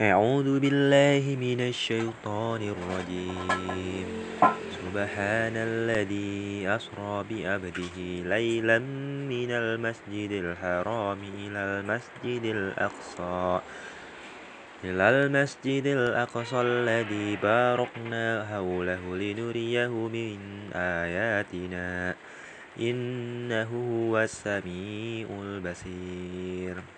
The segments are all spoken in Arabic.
أعوذ بالله من الشيطان الرجيم. سبحان الذي أسرى بعبده ليلا من المسجد الحرام إلى المسجد الأقصى. إلى المسجد الأقصى الذي باركنا حوله لنريه من آياتنا. إنه هو السميع البصير.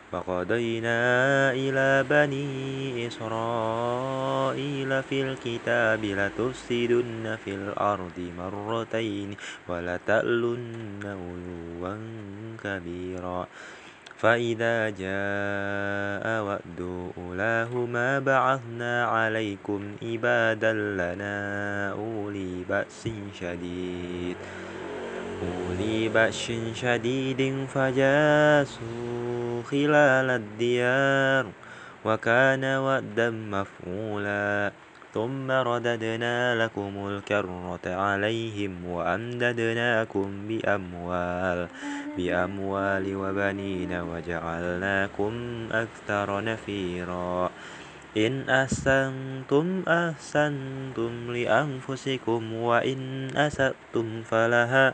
وقضينا إلى بني إسرائيل في الكتاب لتفسدن في الأرض مرتين ولتألن علوا كبيرا. فإذا جاء وعد أولاهما بعثنا عليكم عبادا لنا أولي بأس شديد. أولي بأس شديد فجاسوا خلال الديار وكان وعدا مفعولا ثم رددنا لكم الكرة عليهم وأمددناكم بأموال بأموال وبنين وجعلناكم أكثر نفيرا. إن أحسنتم أحسنتم لأنفسكم وإن أسأتم فلها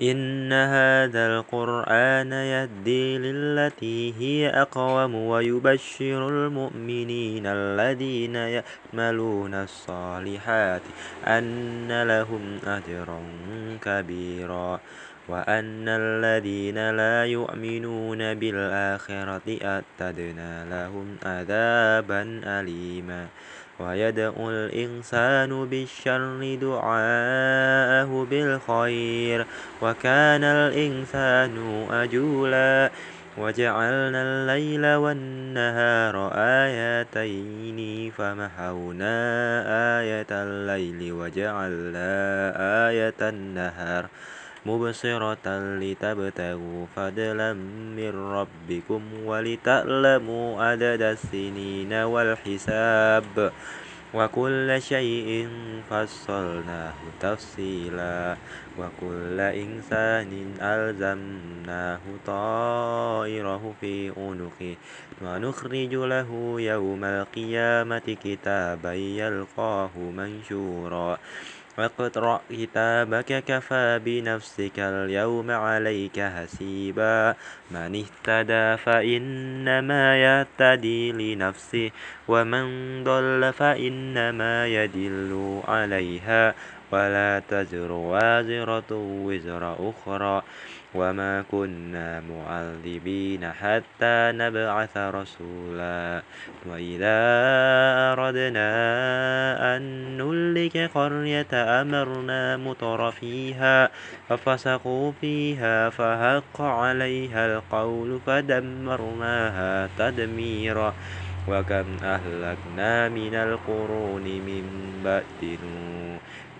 إن هذا القرآن يهدي للتي هي أقوم ويبشر المؤمنين الذين يعملون الصالحات أن لهم أجرا كبيرا. وأن الذين لا يؤمنون بالآخرة أعتدنا لهم عذابا أليما. ويدعو الإنسان بالشر دعاءه بالخير. وكان الإنسان أجولا. وجعلنا الليل والنهار آيتين فمحونا آية الليل وجعلنا آية النهار مبصرة لتبتغوا فضلا من ربكم ولتعلموا عدد السنين والحساب وكل شيء فصلناه تفصيلا وكل إنسان ألزمناه طائره في عنقه ونخرج له يوم القيامة كتابا يلقاه منشورا اقرأ كتابك كفى بنفسك اليوم عليك حسيبا. من اهتدى فإنما يهتدي لنفسه ومن ضل فإنما يدل عليها. ولا تزر وازرة وزر أخرى. وما كنا معذبين حتى نبعث رسولا وإذا أردنا أن نلك قرية أمرنا مطر فيها ففسقوا فيها فحق عليها القول فدمرناها تدميرا وكم أهلكنا من القرون من بعد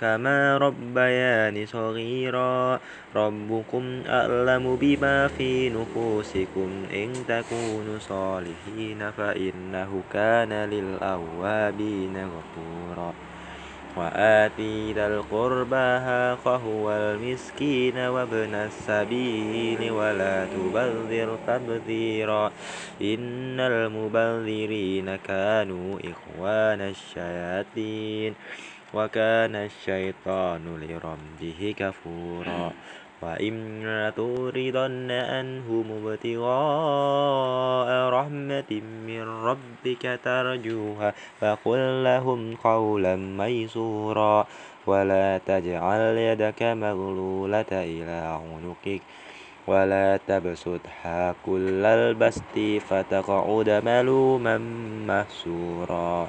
كما ربياني صغيرا. ربكم أعلم بما في نفوسكم. إن تكونوا صالحين فإنه كان للأوابين غفورا. وآتي ذا القربى حقه والمسكين وابن السبيل ولا تبذر تبذيرا. إن المبذرين كانوا إخوان الشياطين. وكان الشيطان لربه كفورا. وإما تورضن أنهم ابتغاء رحمة من ربك ترجوها فقل لهم قولا ميسورا. ولا تجعل يدك مغلولة إلى عنقك. ولا تبسطها كل البسط فتقعد ملوما محسورا.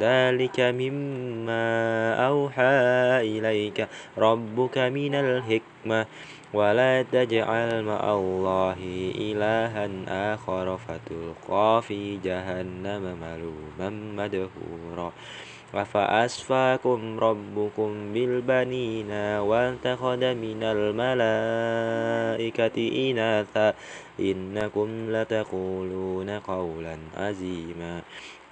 ذلك مما أوحى إليك. ربك من الحكمة. ولا تجعل مع الله إلها آخر فتلقى في جهنم ملوما مدحورا. أفأسفاكم ربكم بالبنين واتخذ من الملائكة إناثا؟ إنكم لتقولون قولا عزيما.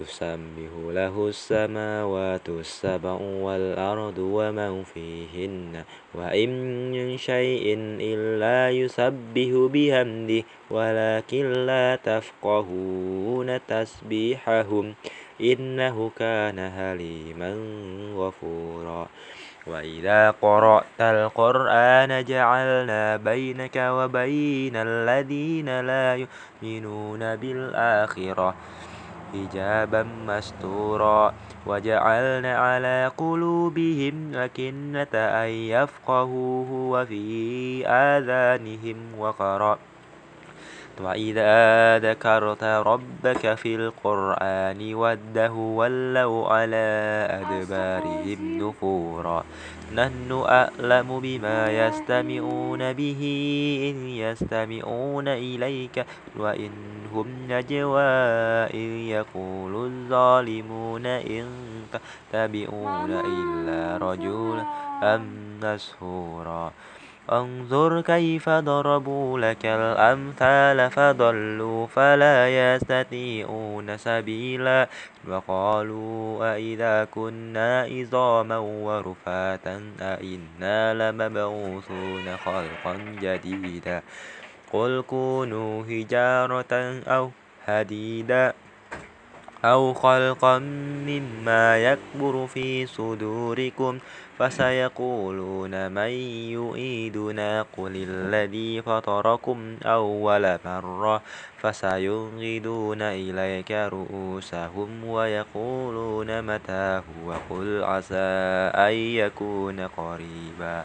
تسبح له السماوات السبع والأرض ومن فيهن وإن من شيء إلا يسبح بحمده ولكن لا تفقهون تسبيحهم إنه كان حليما غفورا. وإذا قرأت القرآن جعلنا بينك وبين الذين لا يؤمنون بالآخرة. حجابا مستورا. وجعلنا على قلوبهم أكنة أن يفقهوه وفي آذانهم وقرا. وإذا ذكرت ربك في القرآن وده ولوا على أدبارهم نفورا. نحن أعلم بما يستمعون به إن يستمعون إليك وإن هم نجوى إذ يقول الظالمون إن تتبعون إلا رجلا أم مسحورا انظر كيف ضربوا لك الأمثال فضلوا فلا يستطيعون سبيلا وقالوا أئذا كنا عظاما ورفاتا أئنا لمبعوثون خلقا جديدا قل كونوا حجارة أو حديدا أو خلقا مما يكبر في صدوركم فسيقولون من يعيدنا قل الذي فطركم أول مرة فسينغدون إليك رؤوسهم ويقولون متى هو قل عسى أن يكون قريبا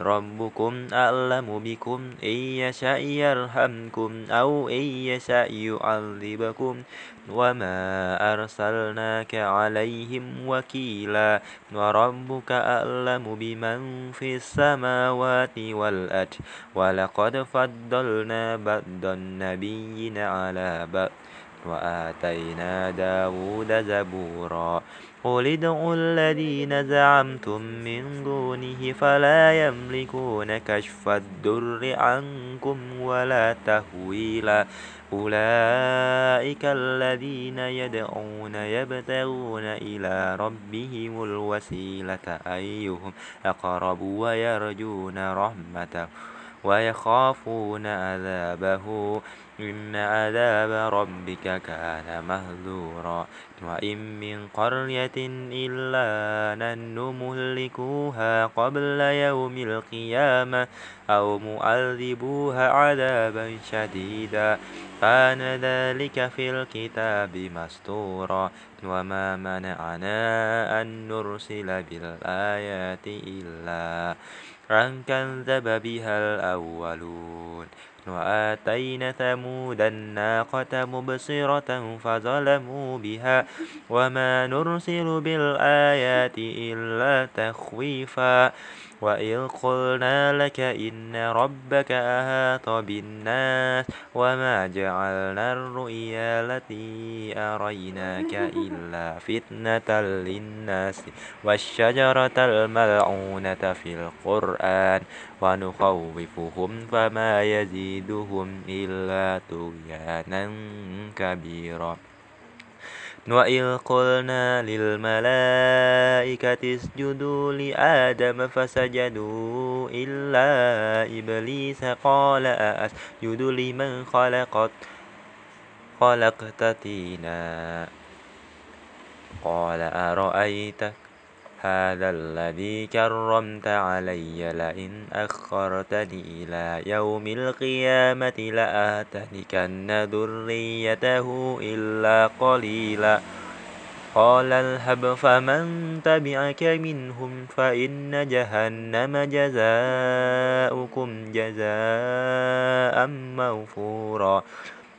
ربكم أعلم بكم إن يشاء يرحمكم أو إن يشاء يعذبكم وما أرسلناك عليهم وكيلا وربك أعلم بمن في السماوات والأرض ولقد فضلنا بعض النبيين على بعض وآتينا داود زبورا قل ادعوا الذين زعمتم من دونه فلا يملكون كشف الدر عنكم ولا تهويلا أولئك الذين يدعون يبتغون إلى ربهم الوسيلة أيهم أقرب ويرجون رحمته ويخافون عذابه إن عذاب ربك كان مهذورا وإن من قرية إلا نحن مهلكوها قبل يوم القيامة أو معذبوها عذابا شديدا كان ذلك في الكتاب مستورا وما منعنا أن نرسل بالآيات إلا أن كذب بها الأولون وآتينا ثمود الناقة مبصرة فظلموا بها وما نرسل بالآيات إلا تخويفا وإذ قلنا لك إن ربك أهات بالناس وما جعلنا الرؤيا التي أريناك إلا فتنة للناس والشجرة الملعونة في القرآن ونخوفهم فما يزيدهم إلا طغيانا كبيرا وإذ قلنا للملائكة اسجدوا لآدم فسجدوا إلا إبليس قال أسجد لمن خلقت خلقت تينا قال أرأيتك هذا الذي كرمت علي لئن أخرتني إلى يوم القيامة لآتنكن ذريته إلا قليلا. قال اذهب فمن تبعك منهم فإن جهنم جزاؤكم جزاء موفورا.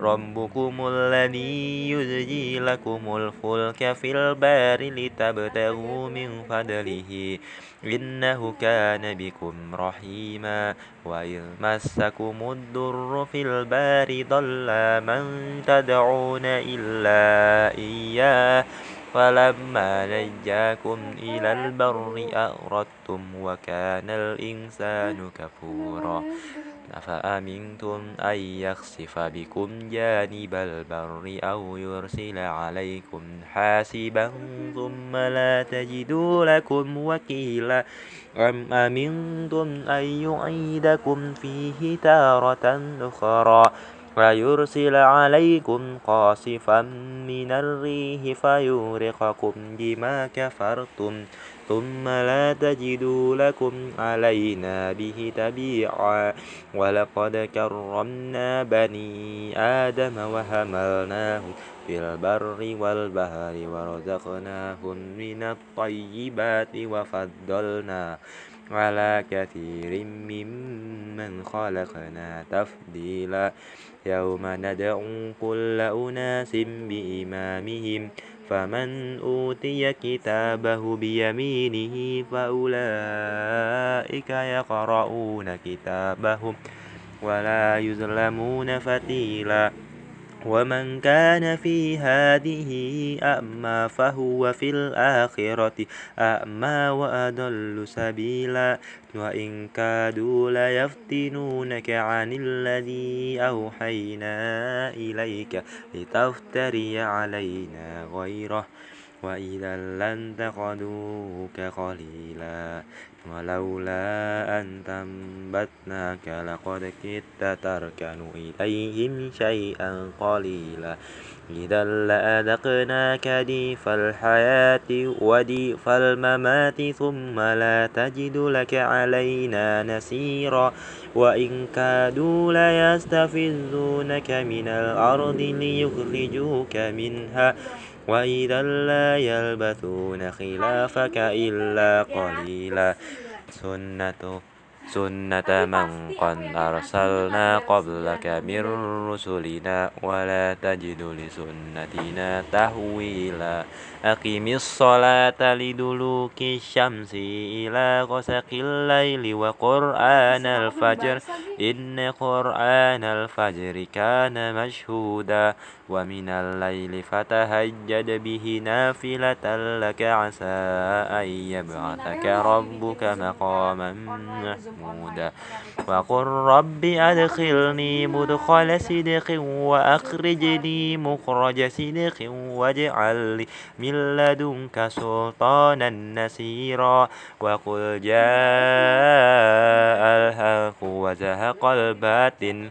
ربكم الذي يزجي لكم الفلك في البار لتبتغوا من فضله إنه كان بكم رحيما وإذ مسكم الضر في البار ضل من تدعون إلا إياه فلما نجاكم إلى البر أغرتم وكان الإنسان كفورا أفأمنتم أن يخسف بكم جانب البر أو يرسل عليكم حاسبا ثم لا تجدوا لكم وكيلا؟ أم أمنتم أن يعيدكم فيه تارة أخرى ويرسل عليكم قاصفا من الريح فيورقكم بما كفرتم؟ ثم لا تجدوا لكم علينا به تبيعا. ولقد كرمنا بني آدم وهملناهم في البر والبحر ورزقناهم من الطيبات وفضلنا على كثير ممن خلقنا تفضيلا. يوم ندعو كل أناس بإمامهم فمن أوتي كتابه بيمينه فأولئك يقرؤون كتابهم ولا يظلمون فتيلا. ومن كان في هذه أعمى فهو في الآخرة أعمى وأضل سبيلا. وإن كادوا ليفتنونك عن الذي أوحينا إليك لتفتري علينا غيره. وإذا لانتقدوك قليلا. ولولا أن ثبتناك لقد كدت تركن إليهم شيئا قليلا. إذا لأذقناك ديف الحياة وديف الممات ثم لا تجد لك علينا نسيرا وإن كادوا ليستفزونك من الأرض ليخرجوك منها وإذا لا يلبثون خلافك إلا قليلا سنة سنة من قد أرسلنا قبلك من رسلنا ولا تجد لسنتنا تهويلا أقم الصلاة لدلوك الشمس إلى غسق الليل وقرآن الفجر إن قرآن الفجر كان مشهودا ومن الليل فتهجد به نافلة لك عسى أن يبعثك ربك مقاما محمودا وقل رب أدخلني مدخل صدق وأخرجني مخرج صدق واجعل لي من لدنك سلطانا نسيرا وقل جاء الحق وزهق الباطل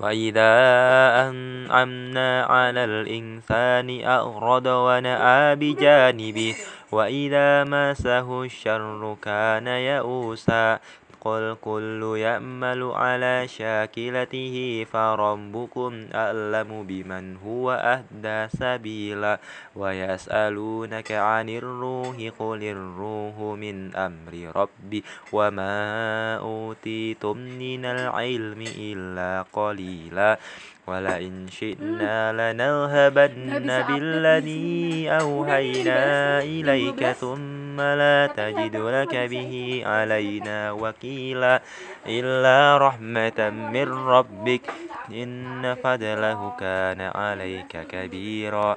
وإذا أنعمنا على الإنسان أغرد ونأى بجانبه وإذا مسه الشر كان يئوسا قل كل يأمل على شاكلته فربكم أعلم بمن هو أهدى سبيلا ويسألونك عن الروح قل الروح من أمر ربي وما أوتيتم من العلم إلا قليلا ولئن شئنا لنذهبن بالذي أوهينا إليك ثم لا تجد لك به علينا وكيلا إلا رحمة من ربك. إن فضله كان عليك كبيرا.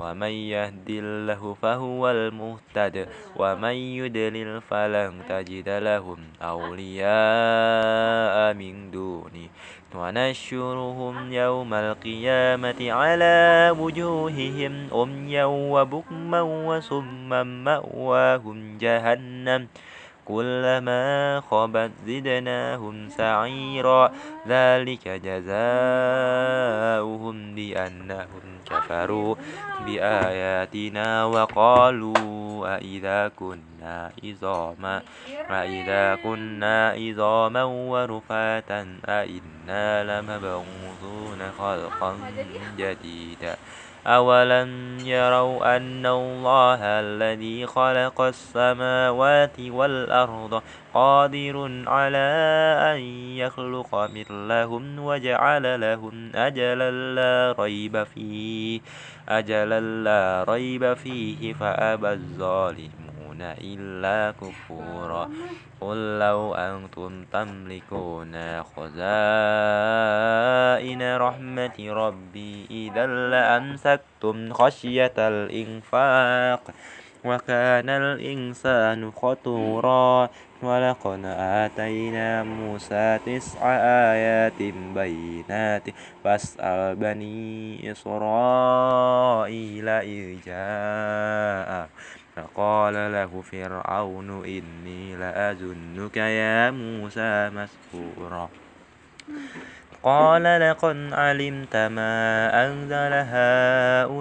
ومن يهد الله فهو المهتد ومن يدلل فلن تجد لهم أولياء من دوني. ونشرهم يوم القيامة على وجوههم أميا وبكما وصما مأواهم جهنم. كلما خبت زدناهم سعيرا. ذلك جزاؤهم بأنهم كفروا بآياتنا وقالوا أئذا كنا عظاما. أئذا كنا عظاما ورفاتا. أئنا لمبعوثون خلقا جديدا. أولم يروا أن الله الذي خلق السماوات والأرض قادر على أن يخلق مثلهم وجعل لهم أجلا لا ريب فيه أجلا لا ريب فيه فأبى الظالمون. إلا كفورا. قل لو أنتم تملكون خزائن رحمة ربي إذا لأمسكتم خشية الإنفاق وكان الإنسان خطورا. ولقد آتينا موسى تسع آيات بينات فاسأل بني إسرائيل إذ جاء فقال له فرعون إني لأظنك يا موسى مسحورا. قال لقد علمت ما أنزل هؤلاء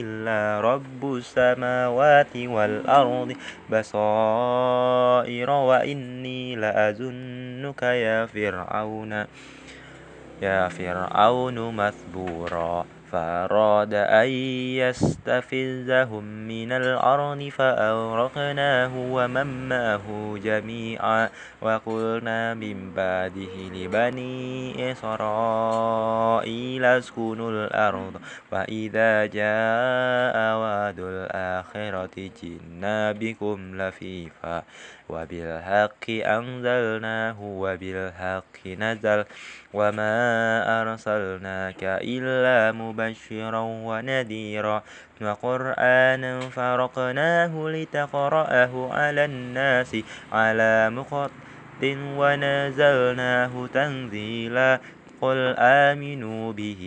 إلا رب السماوات والأرض بصائر وإني لأظنك يا فرعون يا فرعون مثبورا فأراد أن يستفزهم من الأرض فأغرقناه ومن معه جميعا وقلنا من بعده لبني إسرائيل اسكنوا الأرض وإذا جاء وعد الآخرة جئنا بكم لفيفا وبالحق أنزلناه وبالحق نزل وما أرسلناك إلا مبشرا ونذيرا وقرآنا فرقناه لتقرأه على الناس على مقت ونزلناه تنزيلا قل آمنوا به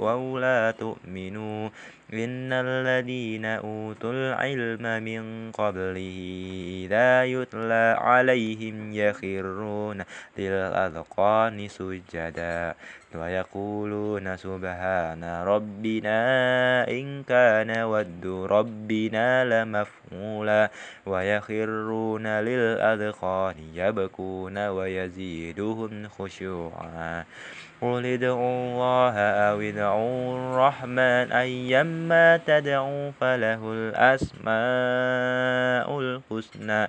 أو لا تؤمنوا إن الذين أوتوا العلم من قبله إذا يتلى عليهم يخرون للأذقان سجدا ويقولون سبحان ربنا إن كان ود ربنا لمفعولا ويخرون للأذقان يبكون ويزيدهم خشوعا قل ادعوا الله أو ادعوا الرحمن أيما تدعوا فله الأسماء الحسنى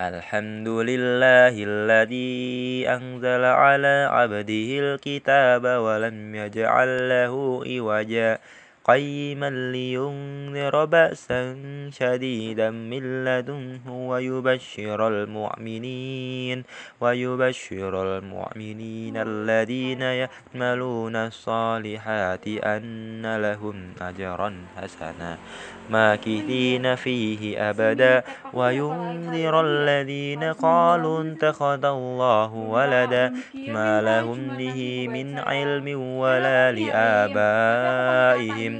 الحمد لله الذي أنزل على عبده الكتاب ولم يجعل له إوجا. قيما لينذر بأسا شديدا من لدنه ويبشر المؤمنين ويبشر المؤمنين الذين يعملون الصالحات أن لهم أجرا حسنا ماكثين فيه أبدا وينذر الذين قالوا اتخذ الله ولدا ما لهم به من علم ولا لآبائهم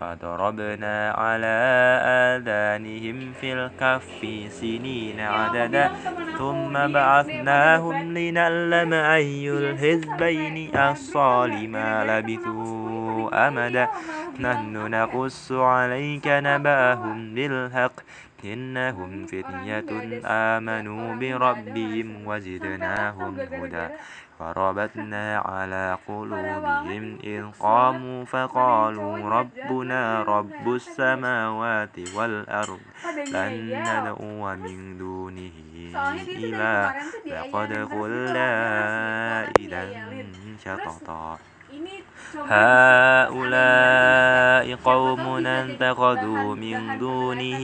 فضربنا على آذانهم في الكهف سنين عددا. ثم بعثناهم لنعلم أي الحزبين أحصى ما لبثوا أمدا. نحن نقص عليك نبأهم بالحق. إنهم فتية آمنوا بربهم وزدناهم هدى. فربتنا على قلوبهم إذ قاموا فقالوا ربنا رب السماوات والأرض لن ندعو من دونه إله لقد قلنا إذا شططا. هؤلاء قوم اتخذوا من دونه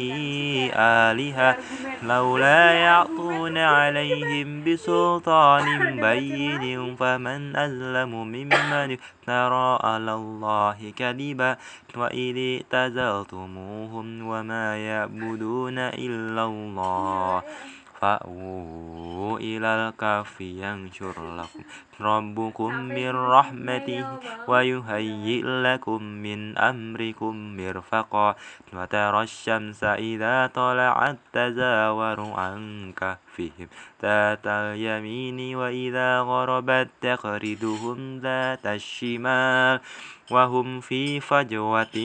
آلهة لولا يعطون عليهم بسلطان بين فمن أظلم ممن افترى على الله كذبا وإذ اعتزلتموهم وما يعبدون إلا الله فأووا إلى الكهف ينشر لكم ربكم من رحمته ويهيئ لكم من أمركم مرفقا وترى الشمس إذا طلعت تزاور عن كهفهم ذات اليمين وإذا غربت تقرضهم ذات الشمال وهم في فجوة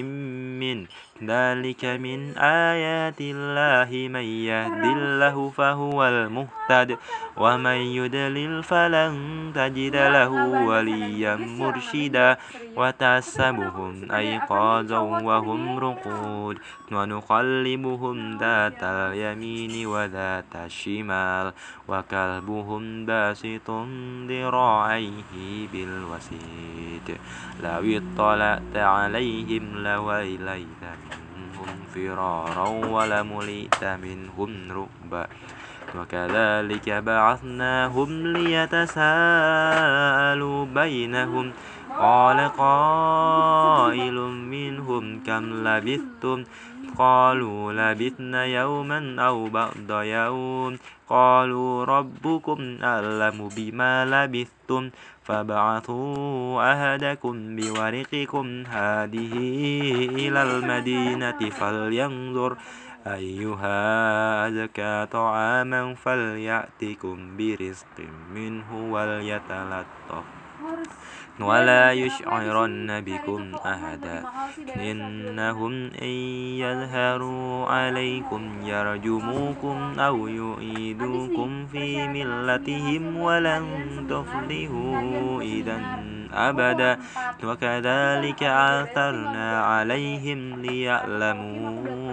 من ذلك من آيات الله من يهد الله فهو المهتد ومن يدلل فلن تجد له وليا مرشدا وتحسبهم أيقاظا وهم رقود ونقلبهم ذات اليمين وذات الشمال وكلبهم باسط ذراعيه بالوسيد لو اطلعت عليهم لويليت منهم فرارا ولملئت منهم رؤبا وكذلك بعثناهم ليتساءلوا بينهم. قال قائل منهم كم لبثتم قالوا لبثنا يوما أو بعض يوم. قالوا ربكم أعلم بما لبثتم. فابعثوا أهدكم بورقكم هذه إلى المدينة فلينظر أيها أزكى طعاما فليأتكم برزق منه وليتلطف ولا يشعرن بكم أحدا. إنهم إن يظهروا عليكم يرجموكم أو يعيدوكم في ملتهم ولن تفلحوا إذا أبدا. وكذلك آثرنا عليهم ليعلموا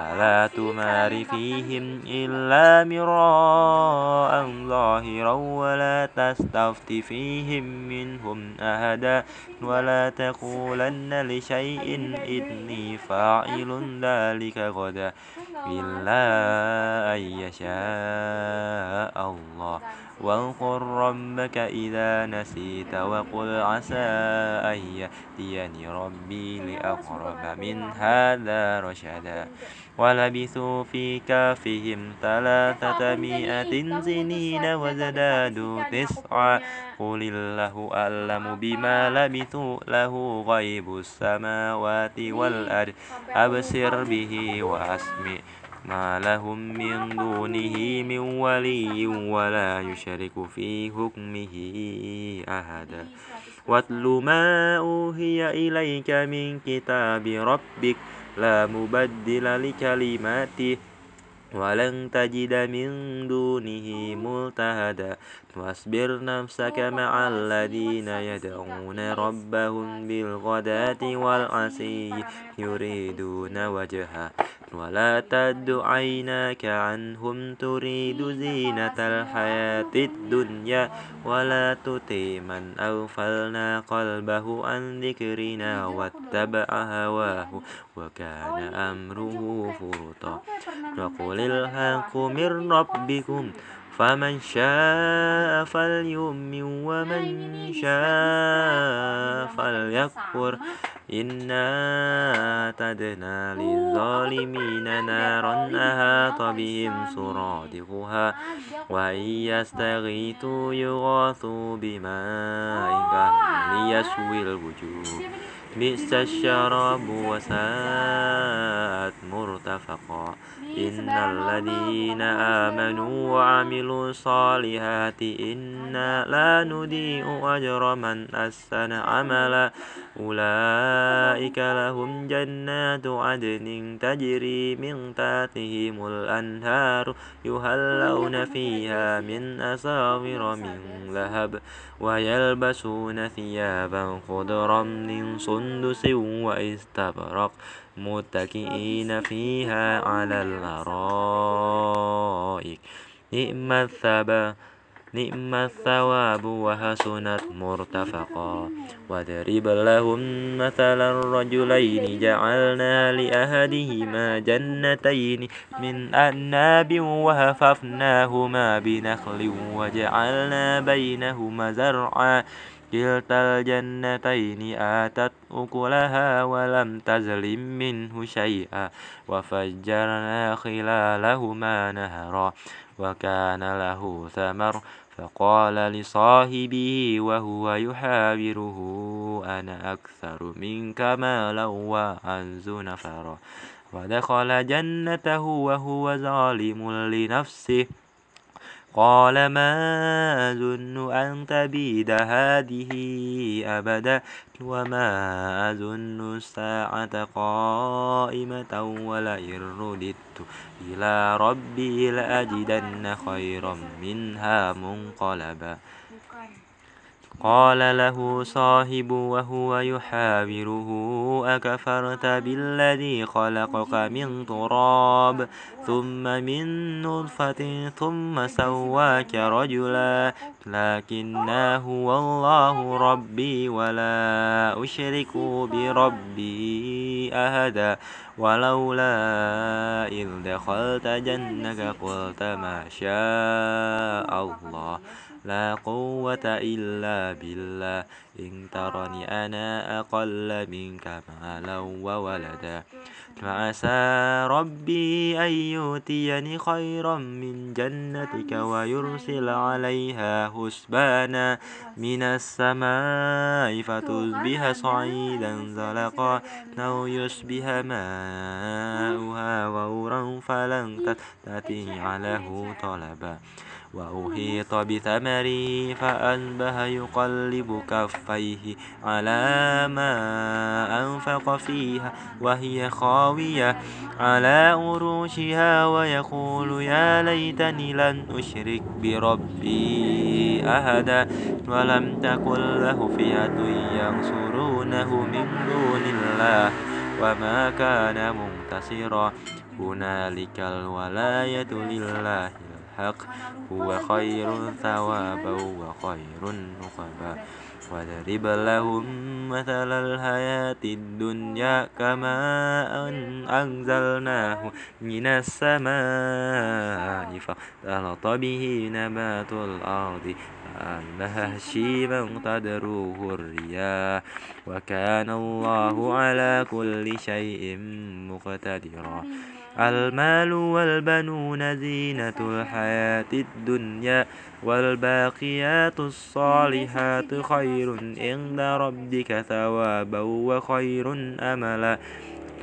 فلا تمار فيهم إلا مراء ظاهرا ولا تستفت فيهم منهم أهدا ولا تقولن لشيء إني فاعل ذلك غدا إلا أن يشاء الله واذكر ربك إذا نسيت وقل عسى أن يهديني ربي لأقرب من هذا رشدا ولبثوا في كافهم ثلاثة مئة سنين وزدادوا تسعا قل الله أعلم بما لبثوا له غيب السماوات والأرض أبصر به وأسمع ما لهم من دونه من ولي ولا يشرك في حكمه أحدا واتل ما أوهي إليك من كتاب ربك لا مبدل لكلماته ولن تجد من دونه ملتهدا واصبر نفسك مع الذين يدعون ربهم بالغداة والعشي يريدون وجهه. ولا تد عيناك عنهم تريد زينة الحياة الدنيا ولا تطي من أغفلنا قلبه عن ذكرنا واتبع هواه وكان أمره فرطا وقل الحق من ربكم فمن شاء فليؤمن ومن شاء فليكفر. إنا أعتدنا للظالمين نارا أحاط بهم سرادقها وإن يستغيثوا يغاثوا بماء كهل يشوي الوجوه. بئس الشراب وساءت مرتفقا. إن الذين آمنوا وعملوا الصالحات إنا لا نضيع أجر من أحسن عملا. أولئك لهم جنات عدن تجري من تحتهم الأنهار يهلون فيها من أساور من ذهب ويلبسون ثيابا خضرا من سندس واستبرق. متكئين فيها على الأرائك. نعم الثواب نعم الثواب وحسنت مرتفقا. واضرب لهم مثلا الرجلين جعلنا لأحدهما جنتين. من أعناب وهففناهما بنخل وجعلنا بينهما زرعا. كلتا الجنتين آتت أكلها ولم تظلم منه شيئا وفجرنا خلالهما نهرا وكان له ثمر فقال لصاحبه وهو يحاوره أنا أكثر منك مالا وأعز نفرا ودخل جنته وهو ظالم لنفسه قال ما أظن أن تبيد هذه أبدا وما أظن الساعة قائمة ولئن رددت إلى ربي لأجدن خيرا منها منقلبا قال له صاحب وهو يحاوره أكفرت بالذي خلقك من تراب ثم من نطفة ثم سواك رجلا لكنا هو الله ربي ولا أشرك بربي أهدا ولولا إذ دخلت جنك قلت ما شاء الله. لا قوة إلا بالله. إن ترني أنا أقل منك مالا وولدا. فعسى ربي أن يؤتيني خيرا من جنتك ويرسل عليها حسبانا من السماء فتصبح صعيدا زلقا أو يصبح ماؤها غورا فلن تستطيع له طلبا. وأحيط بثمره فأنبه يقلب كفيه على ما أنفق فيها وهي خاوية على عروشها ويقول يا ليتني لن أشرك بربي أحدا ولم تكن له فئة ينصرونه من دون الله وما كان منتصرا هنالك الولاية لله الحق هو خير ثوابا وخير نقبا وضرب لهم مثل الحياة الدنيا كما أن أنزلناه من السماء فاختلط به نبات الأرض كأنها هشيما تدروه الرياح. وكان الله على كل شيء مقتدرا. المال والبنون زينة الحياة الدنيا والباقيات الصالحات خير عند ربك ثوابا وخير أملا.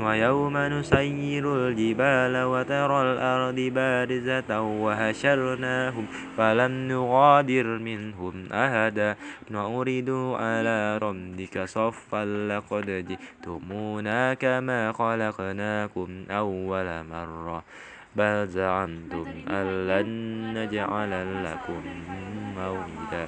ويوم نسير الجبال وترى الأرض بارزة وهشرناهم فلم نغادر منهم أحدا. نعرض على ربك صفا لقد جئتمونا كما خلقناكم أول مرة. بل زعمتم أن لن نجعل لكم موعدا.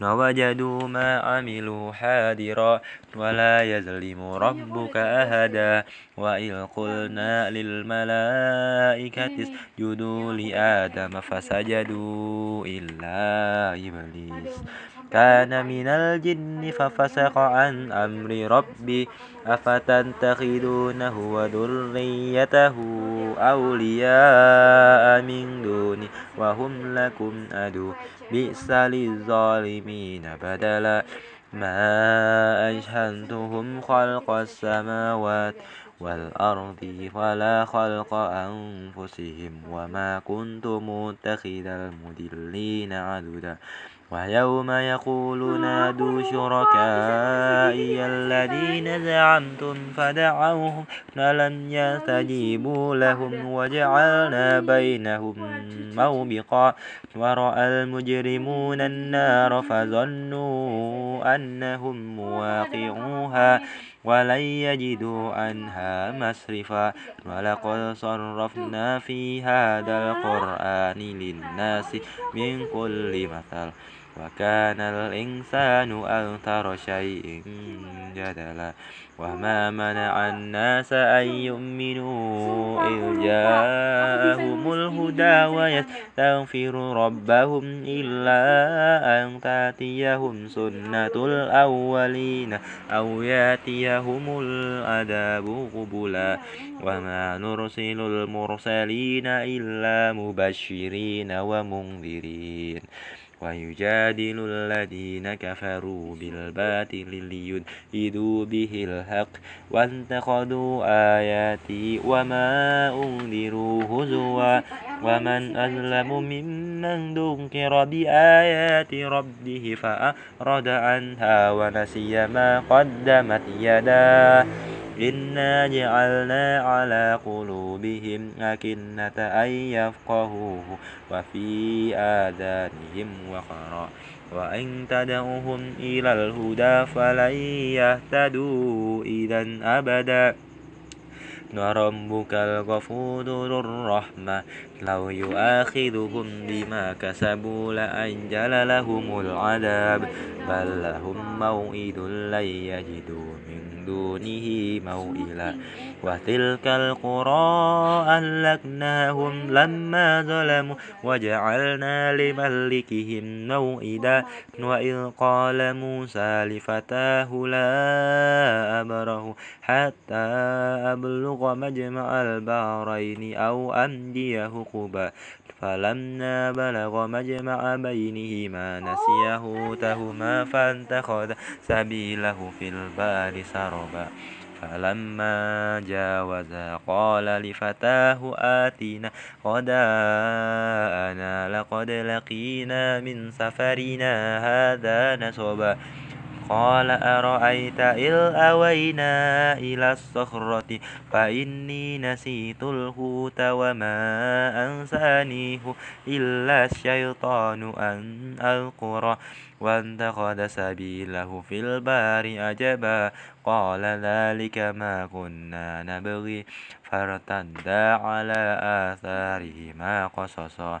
ووجدوا ما عملوا حاضرا ولا يظلم ربك أحدا. وإذ قلنا للملائكة اسجدوا لآدم فسجدوا إلا إبليس. كان من الجن ففسق عن أمر ربي أفتتخذونه وذريته أولياء من دوني وهم لكم أدو بئس للظالمين بدلا ما أشهدتهم خلق السماوات والأرض ولا خلق أنفسهم وما كنت متخذ المدلين عددا ويوم يقول نادوا شركائي الذين زعمتم فدعوهم فلم يستجيبوا لهم وجعلنا بينهم موبقا. ورأى المجرمون النار فظنوا أنهم مواقعوها ولن يجدوا عنها مسرفا. ولقد صرفنا في هذا القرآن للناس من كل مثل. وكان الإنسان أكثر شيء جدلا وما منع الناس أن يؤمنوا إذ جاءهم الهدى ويستغفروا ربهم إلا أن تأتيهم سنة الأولين أو يأتيهم العذاب قبلا وما نرسل المرسلين إلا مبشرين ومنذرين ويجادل الذين كفروا بالباطل ليدحدوا به الحق واتخذوا آياتي وما أنذروا هزوا ومن أظلم ممن ذكر بآيات ربه فأعرض عنها ونسي ما قدمت يداه إنا جعلنا على قلوبهم أكنة أن يفقهوه وفي آذانهم وقرا وإن تدعوهم إلى الهدى فلن يهتدوا إذا أبدا وربك الغفور ذو الرحمة لو يؤاخذهم بما كسبوا لأنجل لهم العذاب بل لهم موئد لن من دونه موئلا. وتلك القرى أهلكناهم لما ظلموا وجعلنا لملكهم موئدا. وإذ قال موسى لفتاه لا أبره حتى أبلغ مجمع البحرين أو أمدي حقبا فلما بلغ مجمع بينهما نسي حوتهما فاتخذ سبيله في البار سربا فلما جاوزا قال لفتاه آتنا غداءنا لقد لقينا من سفرنا هذا نصبا قال أرأيت إذ أوينا إلى الصخرة فإني نسيت الحوت وما أنسانيه إلا الشيطان أن أذكره واتخذ سبيله في البار عجبا قال ذلك ما كنا نبغي فارتدا على آثارهما قصصا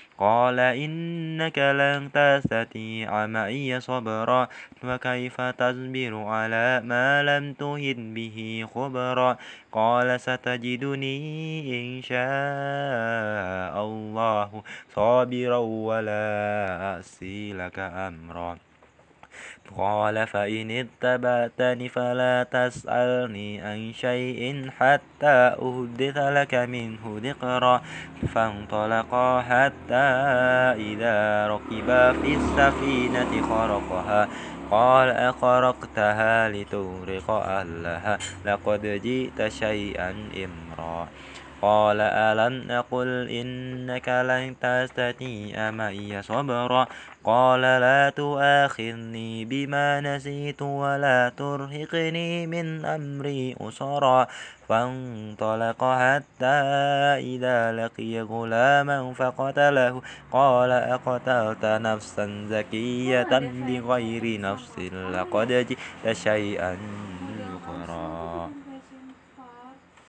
قال إنك لن تستطيع معي صبرا وكيف تصبر على ما لم تهد به خبرا؟ قال ستجدني إن شاء الله صابرا ولا أعصي لك أمرا. قال فإن اتبعتني فلا تسألني عن شيء حتى أحدث لك منه ذكرا فانطلقا حتى إذا ركبا في السفينة خرقها. قال أخرقتها لتغرق أهلها. لقد جئت شيئا إمرا. قال ألم أقل إنك لن تستطيع معي صبرا؟ قال لا تؤاخذني بما نسيت ولا ترهقني من أمري أسرا. فانطلق حتى إذا لقي غلاما فقتله. قال أقتلت نفسا زكية بغير نفس لقد جئت شيئا